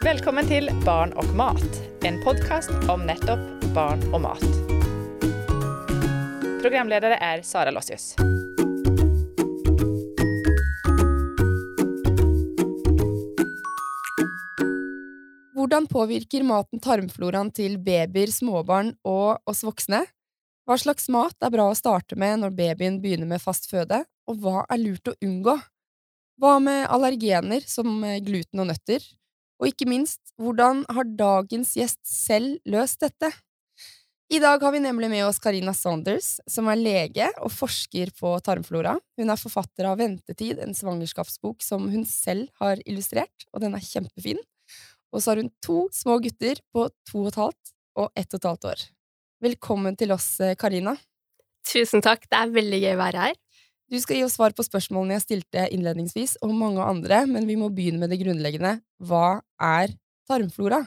Velkommen til Barn og mat, en podkast om nettopp barn og mat. Programledere er Sara Lossius. Hvordan påvirker maten tarmfloraen til babyer, småbarn og oss voksne? Hva slags mat er bra å starte med når babyen begynner med fast føde, og hva er lurt å unngå? Hva med allergener som gluten og nøtter? Og ikke minst, hvordan har dagens gjest selv løst dette? I dag har vi nemlig med oss Carina Saunders, som er lege og forsker på tarmflora. Hun er forfatter av Ventetid, en svangerskapsbok som hun selv har illustrert, og den er kjempefin. Og så har hun to små gutter på to og et halvt og ett og et halvt år. Velkommen til oss, Carina. Tusen takk, det er veldig gøy å være her. Du skal gi oss svar på spørsmålene jeg stilte innledningsvis, og mange andre, men vi må begynne med det grunnleggende. Hva er tarmflora?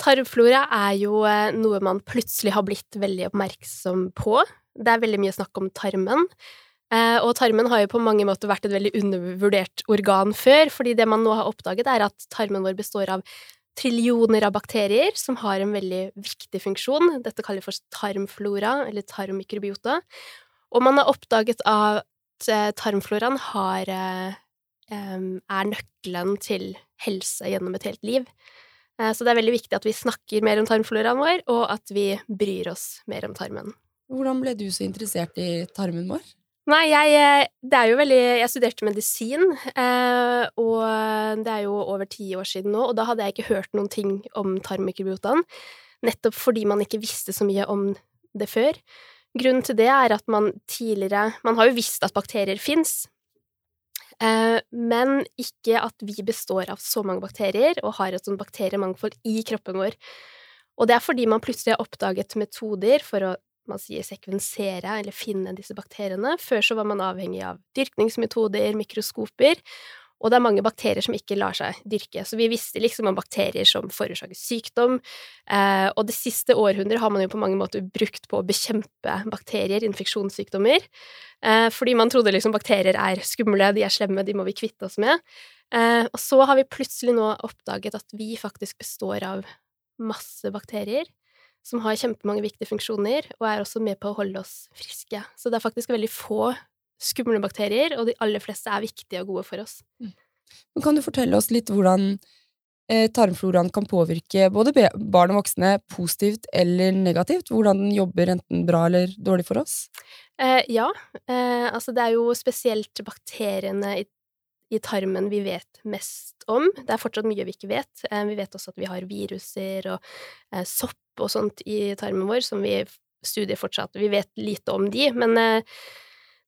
Tarmflora er jo eh, noe man plutselig har blitt veldig oppmerksom på. Det er veldig mye snakk om tarmen. Eh, og tarmen har jo på mange måter vært et veldig undervurdert organ før, fordi det man nå har oppdaget, er at tarmen vår består av trillioner av bakterier som har en veldig viktig funksjon. Dette kaller vi for tarmflora, eller tarmmikrobiota. Og man har oppdaget at eh, tarmfloraen har er nøkkelen til helse gjennom et helt liv. Eh, så det er veldig viktig at vi snakker mer om tarmfloraen vår, og at vi bryr oss mer om tarmen. Hvordan ble du så interessert i tarmen vår? Nei, jeg eh, Det er jo veldig Jeg studerte medisin, eh, og det er jo over ti år siden nå, og da hadde jeg ikke hørt noen ting om tarmmikrobiotaen, nettopp fordi man ikke visste så mye om det før. Grunnen til det er at man tidligere Man har jo visst at bakterier fins, Eh, men ikke at vi består av så mange bakterier og har et sånt bakteriemangfold i kroppen vår. Og det er fordi man plutselig har oppdaget metoder for å man sier sekvensere eller finne disse bakteriene. Før så var man avhengig av dyrkningsmetoder, mikroskoper, og det er mange bakterier som ikke lar seg dyrke. Så vi visste liksom om bakterier som forårsaker sykdom, eh, og det siste århundret har man jo på mange måter brukt på å bekjempe bakterier, infeksjonssykdommer, eh, fordi man trodde liksom bakterier er skumle, de er slemme, de må vi kvitte oss med. Eh, og så har vi plutselig nå oppdaget at vi faktisk består av masse bakterier som har kjempemange viktige funksjoner, og er også med på å holde oss friske. Så det er faktisk veldig få skumle bakterier, og de aller fleste er viktige og gode for oss. Mm. Men kan du fortelle oss litt hvordan eh, tarmfloraen kan påvirke både barn og voksne positivt eller negativt? Hvordan den jobber enten bra eller dårlig for oss? Eh, ja, eh, altså det er jo spesielt bakteriene i, i, tarmen vi vet mest om. Det er fortsatt mye vi ikke vet. Eh, vi vet også at vi har viruser og eh, sopp og sånt i tarmen vår som vi studier fortsatt. Vi vet lite om de, men eh,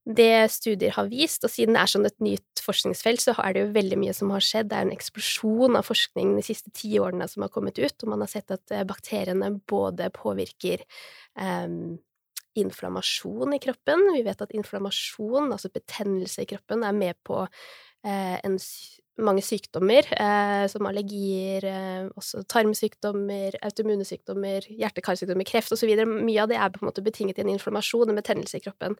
det studier har vist, og siden det er sånn et nytt forskningsfelt, så er det jo veldig mye som har skjedd. Det er en eksplosjon av forskning de siste ti årene som har kommet ut, og man har sett at eh, bakteriene både påvirker um, inflammasjon i kroppen. Vi vet at inflammasjon, altså betennelse i kroppen, er med på en, mange sykdommer, eh, som allergier, eh, også tarmsykdommer, autoimmune sykdommer, hjerte-karsykdommer, kreft osv. Mye av det er på en måte betinget i en inflammasjon, en betennelse i kroppen.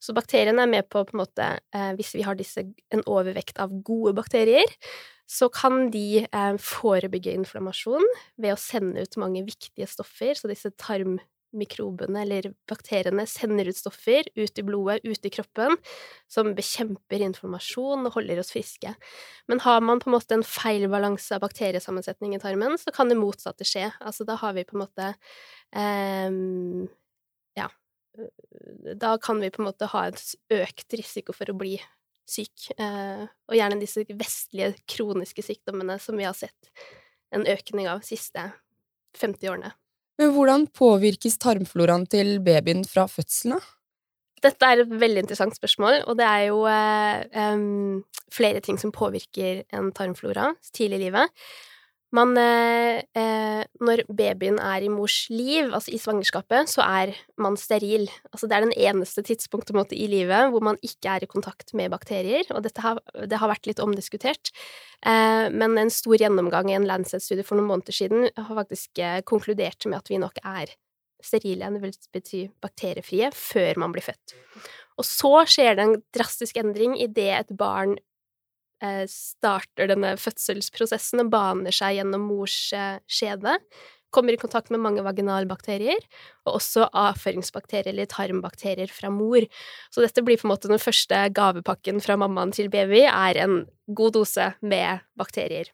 Så bakteriene er med på, på en måte, eh, hvis vi har disse, en overvekt av gode bakterier, så kan de eh, forebygge inflammasjon ved å sende ut mange viktige stoffer. Så disse tarmmikrobene, eller bakteriene, sender ut stoffer ut i blodet, ut i kroppen, som bekjemper informasjon og holder oss friske. Men har man på en måte en feil balanse av bakteriesammensetning i tarmen, så kan det motsatte skje. Altså da har vi på en måte um, ja, da kan vi på en måte ha en økt risiko for å bli syk, uh, og gjerne disse vestlige kroniske sykdommene som vi har sett en økning av de siste 50 årene. Men hvordan påvirkes tarmfloraen til babyen fra fødselen, da? Dette er et veldig interessant spørsmål, og det er jo eh, um, flere ting som påvirker en tarmflora tidlig i livet. Man eh, eh, Når babyen er i mors liv, altså i svangerskapet, så er man steril. Altså det er den eneste tidspunktet måte, i livet hvor man ikke er i kontakt med bakterier, og dette har, det har vært litt omdiskutert. Eh, men en stor gjennomgang i en Lancet-studie for noen måneder siden har faktisk eh, konkludert med at vi nok er sterile, det vil bety bakteriefrie, før man blir født. Og så skjer det en drastisk endring idet et barn starter denne fødselsprosessen og baner seg gjennom mors eh, skjede. Kommer i kontakt med mange vaginalbakterier, og også avføringsbakterier eller tarmbakterier fra mor. Så dette blir på en måte den første gavepakken fra mammaen til baby, er en god dose med bakterier.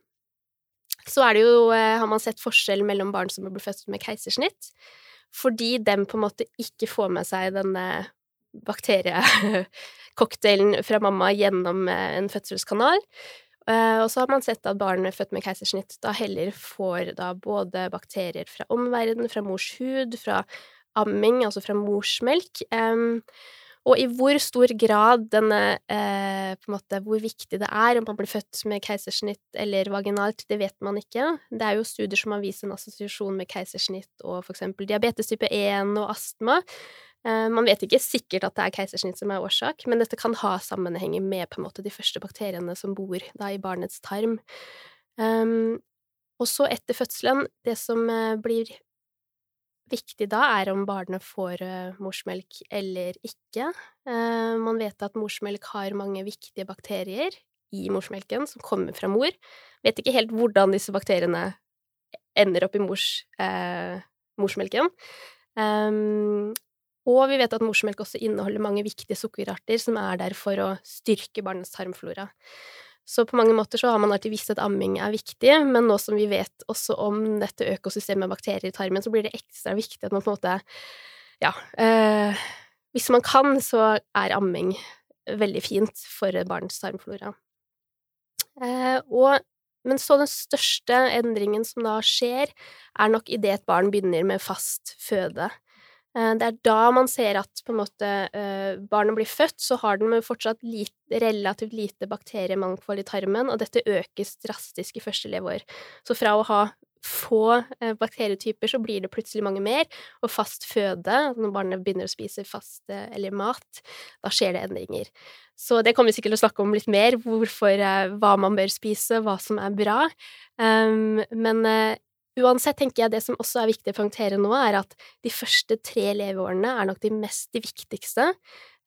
Så er det jo, eh, har man sett forskjell mellom barn som blir født med keisersnitt, fordi dem på en måte ikke får med seg denne bakteriecocktailen fra mamma gjennom eh, en fødselskanal. Uh, og så har man sett at barn født med keisersnitt da heller får da både bakterier fra omverdenen, fra mors hud, fra amming, altså fra morsmelk. Og i hvor stor grad denne uh, på en måte, Hvor viktig det er om man blir født med keisersnitt eller vaginalt, det vet man ikke. Det er jo studier som har vist en assosiasjon med keisersnitt og for eksempel diabetes type 1 og astma. Eh, man vet ikke sikkert at det er keisersnitt som er årsak, men dette kan ha sammenhenger med på en måte de første bakteriene som bor da i barnets tarm. Um, og så etter fødselen, det som uh, blir viktig da, er om barnet får uh, morsmelk eller ikke. Uh, man vet at morsmelk har mange viktige bakterier i morsmelken som kommer fra mor. Vet ikke helt hvordan disse bakteriene ender opp i mors, morsmelken. Um, og vi vet at morsmelk også inneholder mange viktige sukkerarter som er der for å styrke barnets tarmflora. Så på mange måter så har man alltid visst at amming er viktig, men nå som vi vet også om dette økosystemet med bakterier i tarmen, så blir det ekstra viktig at man på en måte Ja. Eh, hvis man kan, så er amming veldig fint for barns tarmflora. Eh, og men så den største endringen som da skjer, er nok idet et barn begynner med fast føde. Eh, det er da man ser at på en måte eh, barnet blir født, så har den fortsatt lite, relativt lite bakteriemangfold i tarmen, og dette økes drastisk i første leveår. Så fra å ha få eh, bakterietyper, så blir det plutselig mange mer, og fast føde, når barnet begynner å spise fast eller mat, da skjer det endringer. Så det kommer vi sikkert til å snakke om litt mer, hvorfor, hva man bør spise, hva som er bra. Um, men Uansett tenker jeg det som også er viktig å poengtere nå, er at de første tre leveårene er nok de mest de viktigste,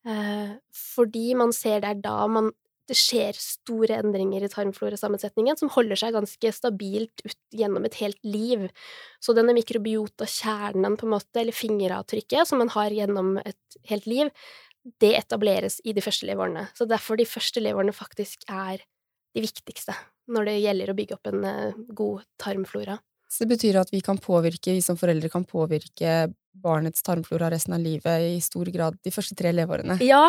eh, fordi man ser det er da man det skjer store endringer i tarmflorasammensetningen som holder seg ganske stabilt ut gjennom et helt liv. Så denne mikrobiota-kjernen, på en måte, eller fingeravtrykket, som man har gjennom et helt liv, det etableres i de første leveårene. Så derfor de første leveårene faktisk er de viktigste når det gjelder å bygge opp en eh, god tarmflora. Så det betyr at vi kan påvirke, vi som foreldre kan påvirke barnets tarmflora resten av livet i stor grad de første tre leveårene. Ja,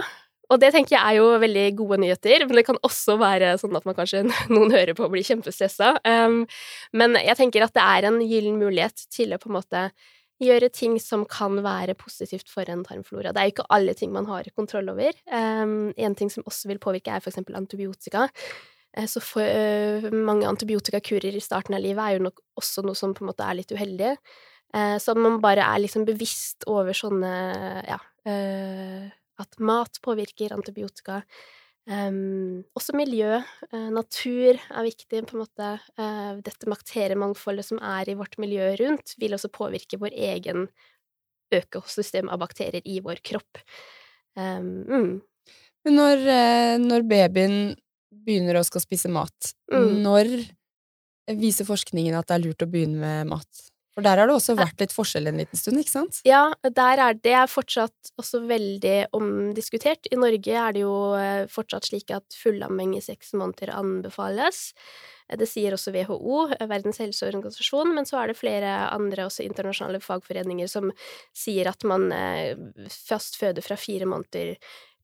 og det tenker jeg er jo veldig gode nyheter, men det kan også være sånn at man kanskje noen hører på og blir kjempestressa. Um, men jeg tenker at det er en gyllen mulighet til å på en måte gjøre ting som kan være positivt for en tarmflora. Det er jo ikke alle ting man har kontroll over. Um, en ting som også vil påvirke, er for eksempel antibiotika. Eh, så for, uh, mange antibiotikakurer i starten av livet er jo nok også noe som på en måte er litt uheldig. Uh, så man bare er liksom bevisst over sånne ja uh, At mat påvirker antibiotika. Um, også miljø, natur er viktig, på en måte. dette bakteriemangfoldet som er i vårt miljø rundt, vil også påvirke vår egen økosystem av bakterier i vår kropp. Um, mm. Når, når babyen begynner å skal spise mat, mm. når viser forskningen at det er lurt å begynne med mat? For der har det også vært litt forskjell en liten stund, ikke sant? Ja, der er det fortsatt også veldig omdiskutert. I Norge er det jo eh, fortsatt slik at fullamming i seks måneder anbefales. Det sier også WHO, Verdens helseorganisasjon, men så er det flere andre, også internasjonale fagforeninger, som sier at man eh, fast føder fra fire måneder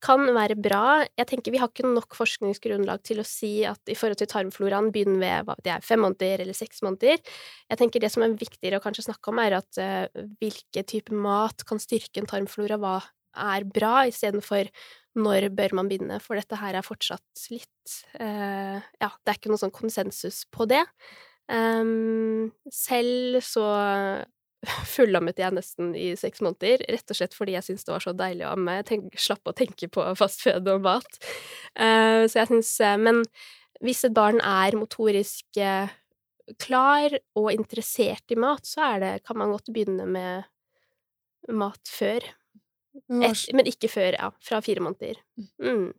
kan være bra. Jeg tenker Vi har ikke nok forskningsgrunnlag til å si at i forhold til tarmfloraen begynner ved det er, fem måneder eller seks måneder. Jeg tenker Det som er viktigere å kanskje snakke om, er at uh, hvilke type mat kan styrke en tarmflora, hva er bra, istedenfor når bør man begynne, for dette her er fortsatt litt uh, Ja, det er ikke noe sånn konsensus på det. Um, selv så fullammet jeg nesten i seks måneder, rett og slett fordi jeg syntes det var så deilig å amme. Jeg slapp å tenke på fastføde og mat. Uh, så jeg syns uh, Men hvis et barn er motorisk uh, klar og interessert i mat, så er det, kan man godt begynne med mat før. Et, men ikke før, ja, fra fire måneder. Mm.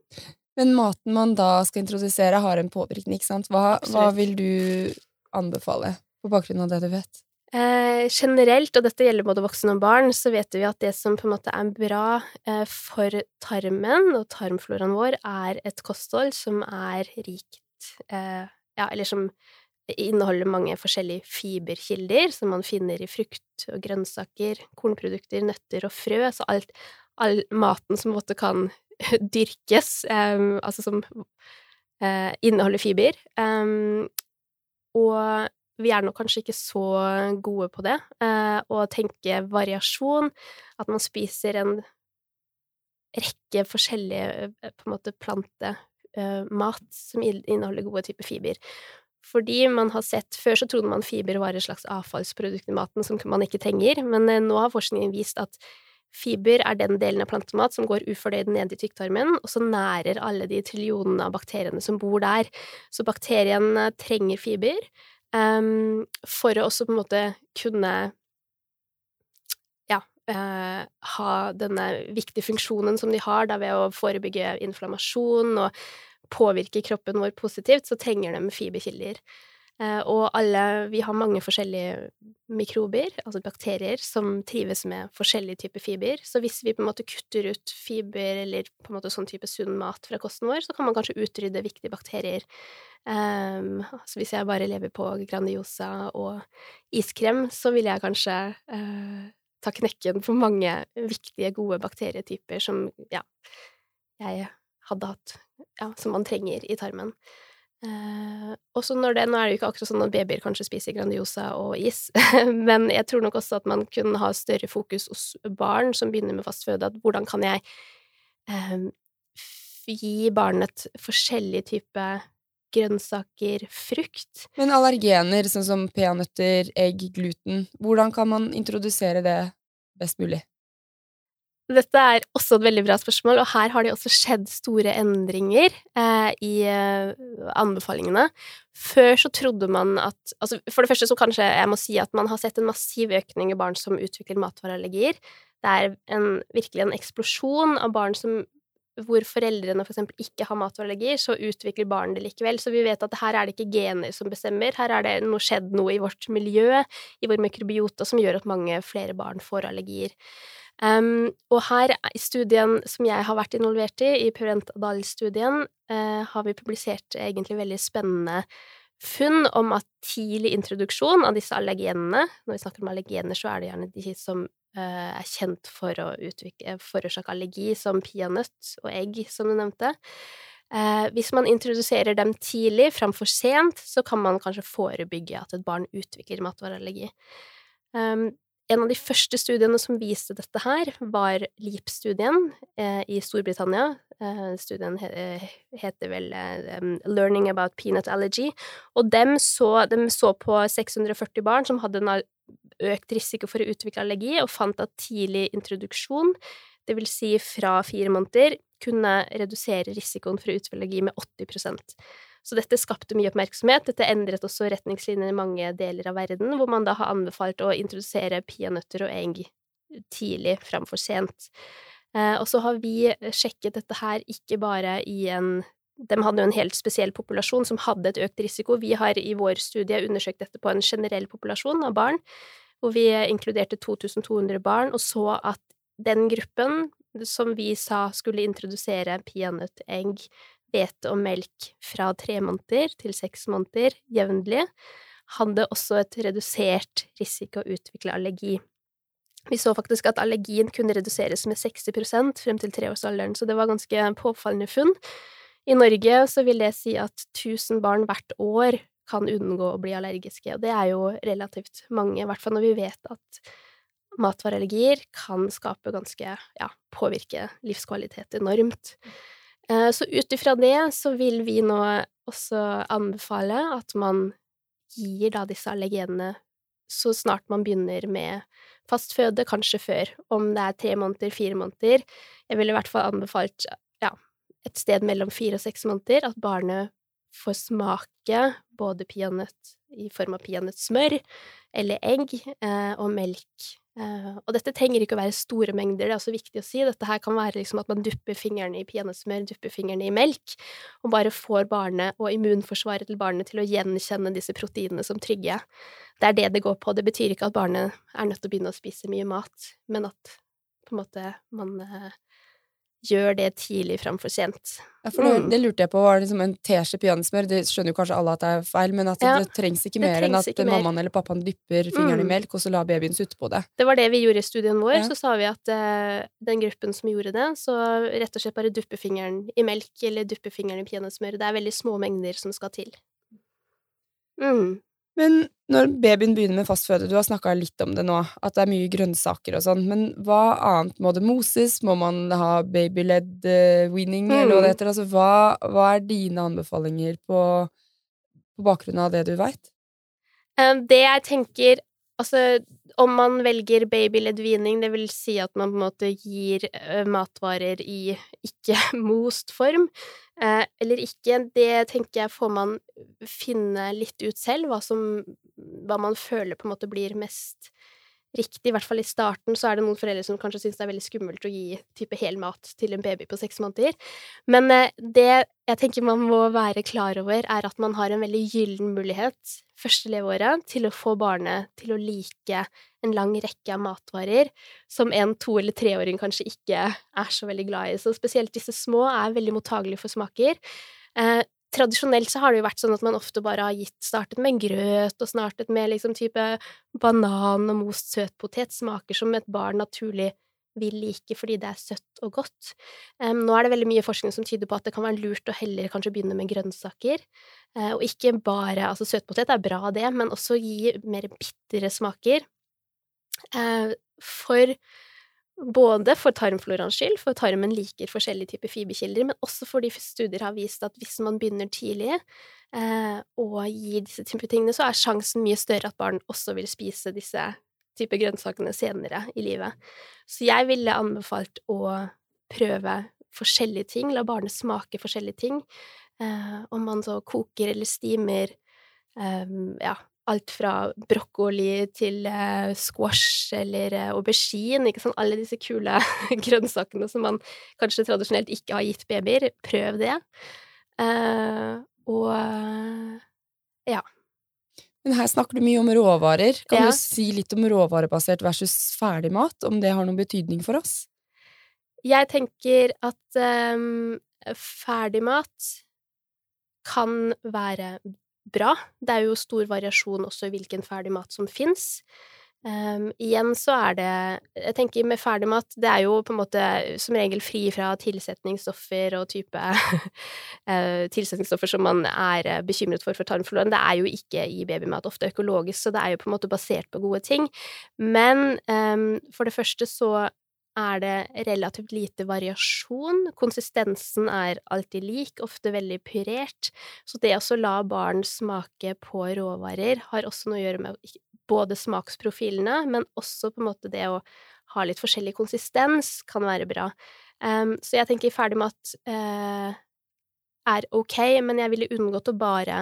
Men maten man da skal introdusere, har en påvirkning, ikke sant? Hva, hva vil du anbefale på bakgrunn av det du vet? Eh, generelt, og dette gjelder både voksne og barn, så vet vi at det som på en måte er bra eh, for tarmen og tarmfloraen vår, er et kosthold som er rikt eh, Ja, eller som inneholder mange forskjellige fiberkilder som man finner i frukt og grønnsaker, kornprodukter, nøtter og frø, så alt all maten som på en måte kan dyrkes, eh, altså som eh, inneholder fiber. Um, og vi er nok kanskje ikke så gode på det, eh, å tenke variasjon, at man spiser en rekke forskjellige eh, på en måte plantemat som inneholder gode typer fiber. Fordi man har sett Før så trodde man fiber var et slags avfallsprodukt i maten som man ikke trenger, men eh, nå har forskningen vist at fiber er den delen av plantemat som går ufordøyd ned i tykktarmen, og så nærer alle de trillionene av bakteriene som bor der. Så bakteriene trenger fiber um, for å også på en måte kunne ja, uh, ha denne viktige funksjonen som de har, da ved å forebygge inflammasjon og påvirke kroppen vår positivt, så trenger de fiberkilder. Uh, og alle Vi har mange forskjellige mikrober, altså bakterier, som trives med forskjellige typer fiber. Så hvis vi på en måte kutter ut fiber eller på en måte sånn type sunn mat fra kosten vår, så kan man kanskje utrydde viktige bakterier. Um, så hvis jeg bare lever på Grandiosa og iskrem, så vil jeg kanskje uh, ta knekken på mange viktige, gode bakterietyper som ja, jeg hadde hatt, ja, som man trenger i tarmen. Uh, også når det, Nå er det jo ikke akkurat sånn at babyer kanskje spiser Grandiosa og is, men jeg tror nok også at man kunne ha større fokus hos barn som begynner med fast føde, at hvordan kan jeg eh, gi barnet forskjellig type grønnsaker, frukt Men allergener, sånn som peanøtter, egg, gluten, hvordan kan man introdusere det best mulig? Dette er også et veldig bra spørsmål, og her har det også skjedd store endringer eh, i eh, anbefalingene. Før så trodde man at altså For det første så kanskje jeg må si at man har sett en massiv økning i barn som utvikler matvareallergier. Det er en, virkelig en eksplosjon av barn som hvor foreldrene for eksempel ikke har matvareallergi, så utvikler barnet det likevel. Så vi vet at her er det ikke gener som bestemmer, her er det noe skjedd noe i vårt miljø, i vår mikrobiota, som gjør at mange flere barn får allergier. Um, og her, i studien som jeg har vært involvert i, i Prevent Adal-studien, uh, har vi publisert egentlig veldig spennende funn om at tidlig introduksjon av disse allergenene Når vi snakker om allergener, så er det gjerne de som uh, er kjent for å forårsake allergi, som peanøtt og egg, som du nevnte. Uh, hvis man introduserer dem tidlig framfor sent, så kan man kanskje forebygge at et barn utvikler matvareallergi. Um, en av de første studiene som viste dette her, var LEAP-studien eh, i Storbritannia. Eh, studien he heter vel eh, Learning about peanut allergy. Og dem så, dem så på 640 barn som hadde en økt risiko for å utvikle allergi, og fant at tidlig introduksjon, det vil si fra fire måneder, kunne redusere risikoen for å utvikle allergi med 80 så dette skapte mye oppmerksomhet. Dette endret også retningslinjer i mange deler av verden, hvor man da har anbefalt å introdusere peanøtter og egg tidlig framfor sent. Eh, og så har vi sjekket dette her ikke bare i en de hadde jo en helt spesiell populasjon som hadde et økt risiko. Vi har i vår studie undersøkt dette på en generell populasjon av barn, hvor vi inkluderte 2200 barn, og så at den gruppen som vi sa skulle introdusere peanøtt, egg, hvete og melk fra tre måneder til seks måneder jevnlig, hadde også et redusert risiko å utvikle allergi. Vi så faktisk at allergien kunne reduseres med 60% frem til treårsalderen, så det var ganske påfallende funn. I Norge så vil det si at 1000 barn hvert år kan unngå å bli allergiske, og det er jo relativt mange, i hvert fall når vi vet at matvareallergier kan skape ganske ja, påvirke livskvalitet enormt. Eh, så ut ifra det så vil vi nå også anbefale at man gir da disse allergenene så snart man begynner med fast føde, kanskje før, om det er tre måneder, fire måneder. Jeg ville i hvert fall anbefalt ja, et sted mellom fire og seks måneder, at barnet får smake både peanøtt i form av peanøttsmør eller egg, eh, og melk og dette trenger ikke å være store mengder, det er også viktig å si. Dette her kan være liksom at man dupper fingrene i peanøttsmør, dupper fingrene i melk, og bare får barnet og immunforsvaret til barnet til å gjenkjenne disse proteinene som trygge. Det er det det går på. Det betyr ikke at barnet er nødt til å begynne å spise mye mat, men at på en måte man uh, gjør det tidlig framfor sent. Ja, for det, mm. det lurte jeg på, var det liksom en teskje peanøttsmør? Det skjønner jo kanskje alle at det er feil, men at ja, det trengs ikke mer enn at mammaen eller pappaen dypper fingeren mm. i melk, og så lar babyen sutte på det. Det var det vi gjorde i studien vår. Ja. Så sa vi at uh, den gruppen som gjorde det, så rett og slett bare duppe fingeren i melk eller duppe fingeren i peanøttsmør. Det er veldig små mengder som skal til. Mm. Men når babyen begynner med fast føde, du har snakka litt om det nå, at det er mye grønnsaker og sånn, men hva annet må det moses? Må man ha babyled uh, weaning, eller hva det mm. heter? Altså, hva, hva, er dine anbefalinger på, på bakgrunn av det du veit? Um, det jeg tenker Altså, om man velger babyledd vining, det vil si at man på en måte gir matvarer i ikke-most form, eller ikke, det tenker jeg får man finne litt ut selv, hva som Hva man føler på en måte blir mest riktig. I hvert fall i starten så er det noen foreldre som kanskje syns det er veldig skummelt å gi type hel mat til en baby på seks måneder. Men uh, det jeg tenker man må være klar over, er at man har en veldig gyllen mulighet første leveåret til å få barnet til å like en lang rekke av matvarer som en to- eller treåring kanskje ikke er så veldig glad i. Så spesielt disse små er veldig mottagelige for smaker. Tradisjonelt så har det jo vært sånn at man ofte bare har gitt startet med grøt og startet med liksom type banan og most søtpotet, smaker som et barn naturlig vil like fordi det er søtt og godt. Um, nå er det veldig mye forskning som tyder på at det kan være lurt å heller kanskje begynne med grønnsaker, uh, og ikke bare Altså, søtpotet er bra, det, men også gi mer bitre smaker. Uh, for både for tarmfloraens skyld, for tarmen liker forskjellige typer fiberkilder, men også fordi studier har vist at hvis man begynner tidlig eh, og gir disse typer tingene, så er sjansen mye større at barn også vil spise disse type grønnsakene senere i livet. Så jeg ville anbefalt å prøve forskjellige ting, la barnet smake forskjellige ting. Eh, om man så koker eller stimer eh, ja, alt fra brokkoli til eh, squash eller eh, aubergine, ikke sant, alle disse kule grønnsakene som man kanskje tradisjonelt ikke har gitt babyer. Prøv det. Eh, og ja. Men her snakker du mye om råvarer. Kan ja. du si litt om råvarebasert versus ferdigmat? Om det har noen betydning for oss? Jeg tenker at um, ferdigmat kan være bra. Det er jo stor variasjon også i hvilken ferdigmat som fins. Um, igjen så er det Jeg tenker med ferdigmat Det er jo på en måte som regel fri fra tilsetningsstoffer og type uh, tilsetningsstoffer som man er uh, bekymret for for tarmfloraen. Det er jo ikke i babymat ofte økologisk, så det er jo på en måte basert på gode ting. Men um, for det første så er det relativt lite variasjon. Konsistensen er alltid lik, ofte veldig pyrert. Så det å la barn smake på råvarer har også noe å gjøre med både smaksprofilene, men også på en måte det å ha litt forskjellig konsistens kan være bra. Um, så jeg tenker ferdigmat uh, er ok, men jeg ville unngått å bare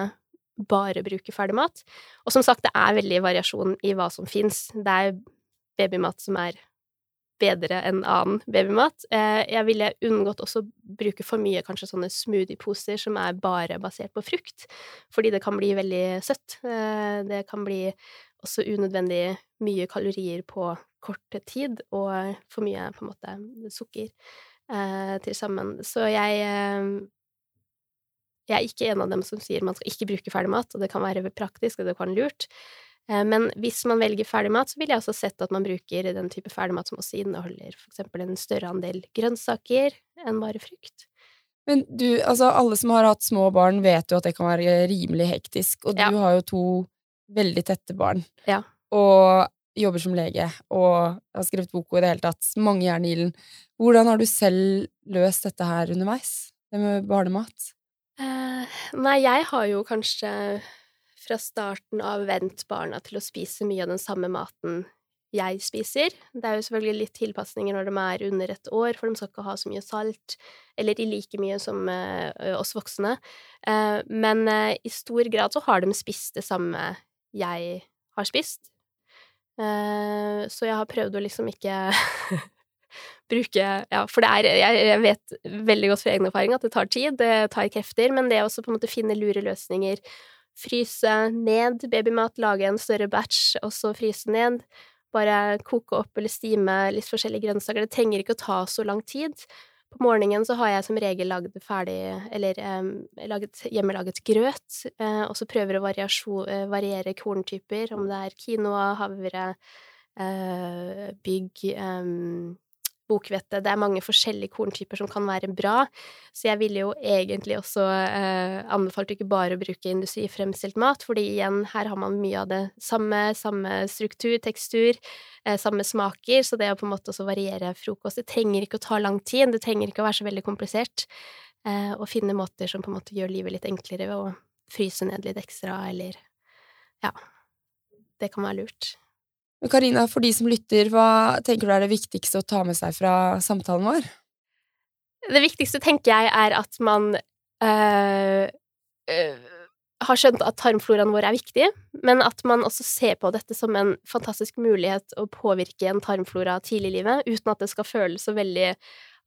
bare bruke ferdigmat. Og som sagt, det er veldig variasjon i hva som fins. Det er babymat som er bedre enn annen babymat. Uh, jeg ville unngått også bruke for mye kanskje sånne smoothieposer som er bare basert på frukt, fordi det kan bli veldig søtt. Uh, det kan bli også unødvendig mye kalorier på kort tid, og for mye, på en måte, sukker eh, til sammen. Så jeg eh, Jeg er ikke en av dem som sier man skal ikke bruke ferdigmat, og det kan være praktisk, og det kan være lurt. Eh, men hvis man velger ferdigmat, så vil jeg også sett at man bruker den type ferdigmat som også inneholder for eksempel en større andel grønnsaker enn bare frukt. Men du, altså alle som har hatt små barn, vet jo at det kan være rimelig hektisk, og du ja. har jo to veldig tette barn. Ja. Og jobber som lege og har skrevet bok og i det hele tatt mange jern i ilden. Hvordan har du selv løst dette her underveis, det med barnemat? Eh, nei, jeg har jo kanskje fra starten av vent barna til å spise mye av den samme maten jeg spiser. Det er jo selvfølgelig litt tilpasninger når de er under et år, for de skal ikke ha så mye salt, eller i like mye som uh, oss voksne. Uh, men uh, i stor grad så har de spist det samme jeg har spist. Eh, så jeg har prøvd å liksom ikke bruke Ja, for det er jeg vet veldig godt fra egen erfaring at det tar tid, det tar krefter, men det å på en måte finne lure løsninger Fryse ned babymat, lage en større batch, og så fryse ned. Bare koke opp eller stime litt forskjellige grønnsaker. Det trenger ikke å ta så lang tid. På morgenen så har jeg som regel lagd ferdig, eller um, laget, hjemmelaget grøt, uh, og så prøver å uh, variere korntyper, om det er quinoa, havre, uh, bygg um, bokhvete. Det er mange forskjellige korntyper som kan være bra, så jeg ville jo egentlig også eh, anbefalt ikke bare å bruke industrifremstilt mat, fordi igjen, her har man mye av det samme, samme struktur, tekstur, eh, samme smaker, så det å på en måte også variere frokost Det trenger ikke å ta lang tid, det trenger ikke å være så veldig komplisert, eh, og finne måter som på en måte gjør livet litt enklere ved å fryse ned litt ekstra, eller ja, det kan være lurt. Men Karina, for de som lytter, hva tenker du er det viktigste å ta med seg fra samtalen vår? Det viktigste, tenker jeg, er at man øh, øh, har skjønt at tarmfloraen vår er viktig, men at man også ser på dette som en fantastisk mulighet å påvirke en tarmflora tidlig i livet, uten at det skal føles så veldig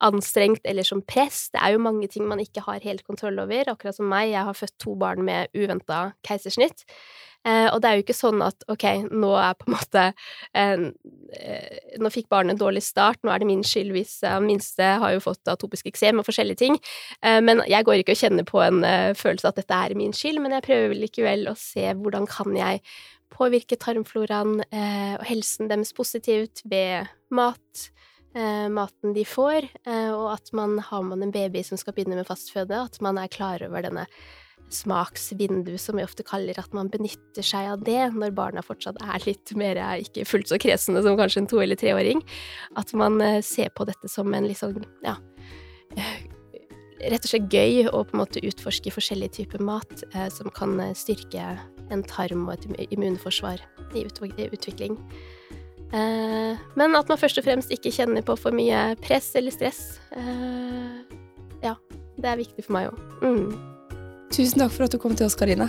anstrengt eller som press. Det er jo mange ting man ikke har helt kontroll over, akkurat som meg. Jeg har født to barn med uventa keisersnitt. Eh, og det er jo ikke sånn at ok, nå er på en måte eh, Nå fikk barnet en dårlig start, nå er det min skyld hvis han minste har jo fått atopisk eksem og forskjellige ting. Eh, men jeg går ikke og kjenner på en følelse at dette er min skyld, men jeg prøver likevel å se hvordan kan jeg påvirke tarmfloraen eh, og helsen deres positivt ved mat. maten de får, og at man har man en baby som skal begynne med fastføde, at man er klar over denne smaksvindu, som vi ofte kaller at man benytter seg av det når barna fortsatt er litt mer ikke fullt så kresne som kanskje en to- eller treåring. At man eh, ser på dette som en litt sånn, ja Rett og slett gøy å på en måte utforske forskjellige typer mat eh, som kan eh, styrke en tarm og et immunforsvar i utvikling. Eh, men at man først og fremst ikke kjenner på for mye press eller stress. Eh, ja, det er viktig for meg òg. Mm. Tusen takk for at du kom til oss, Karine.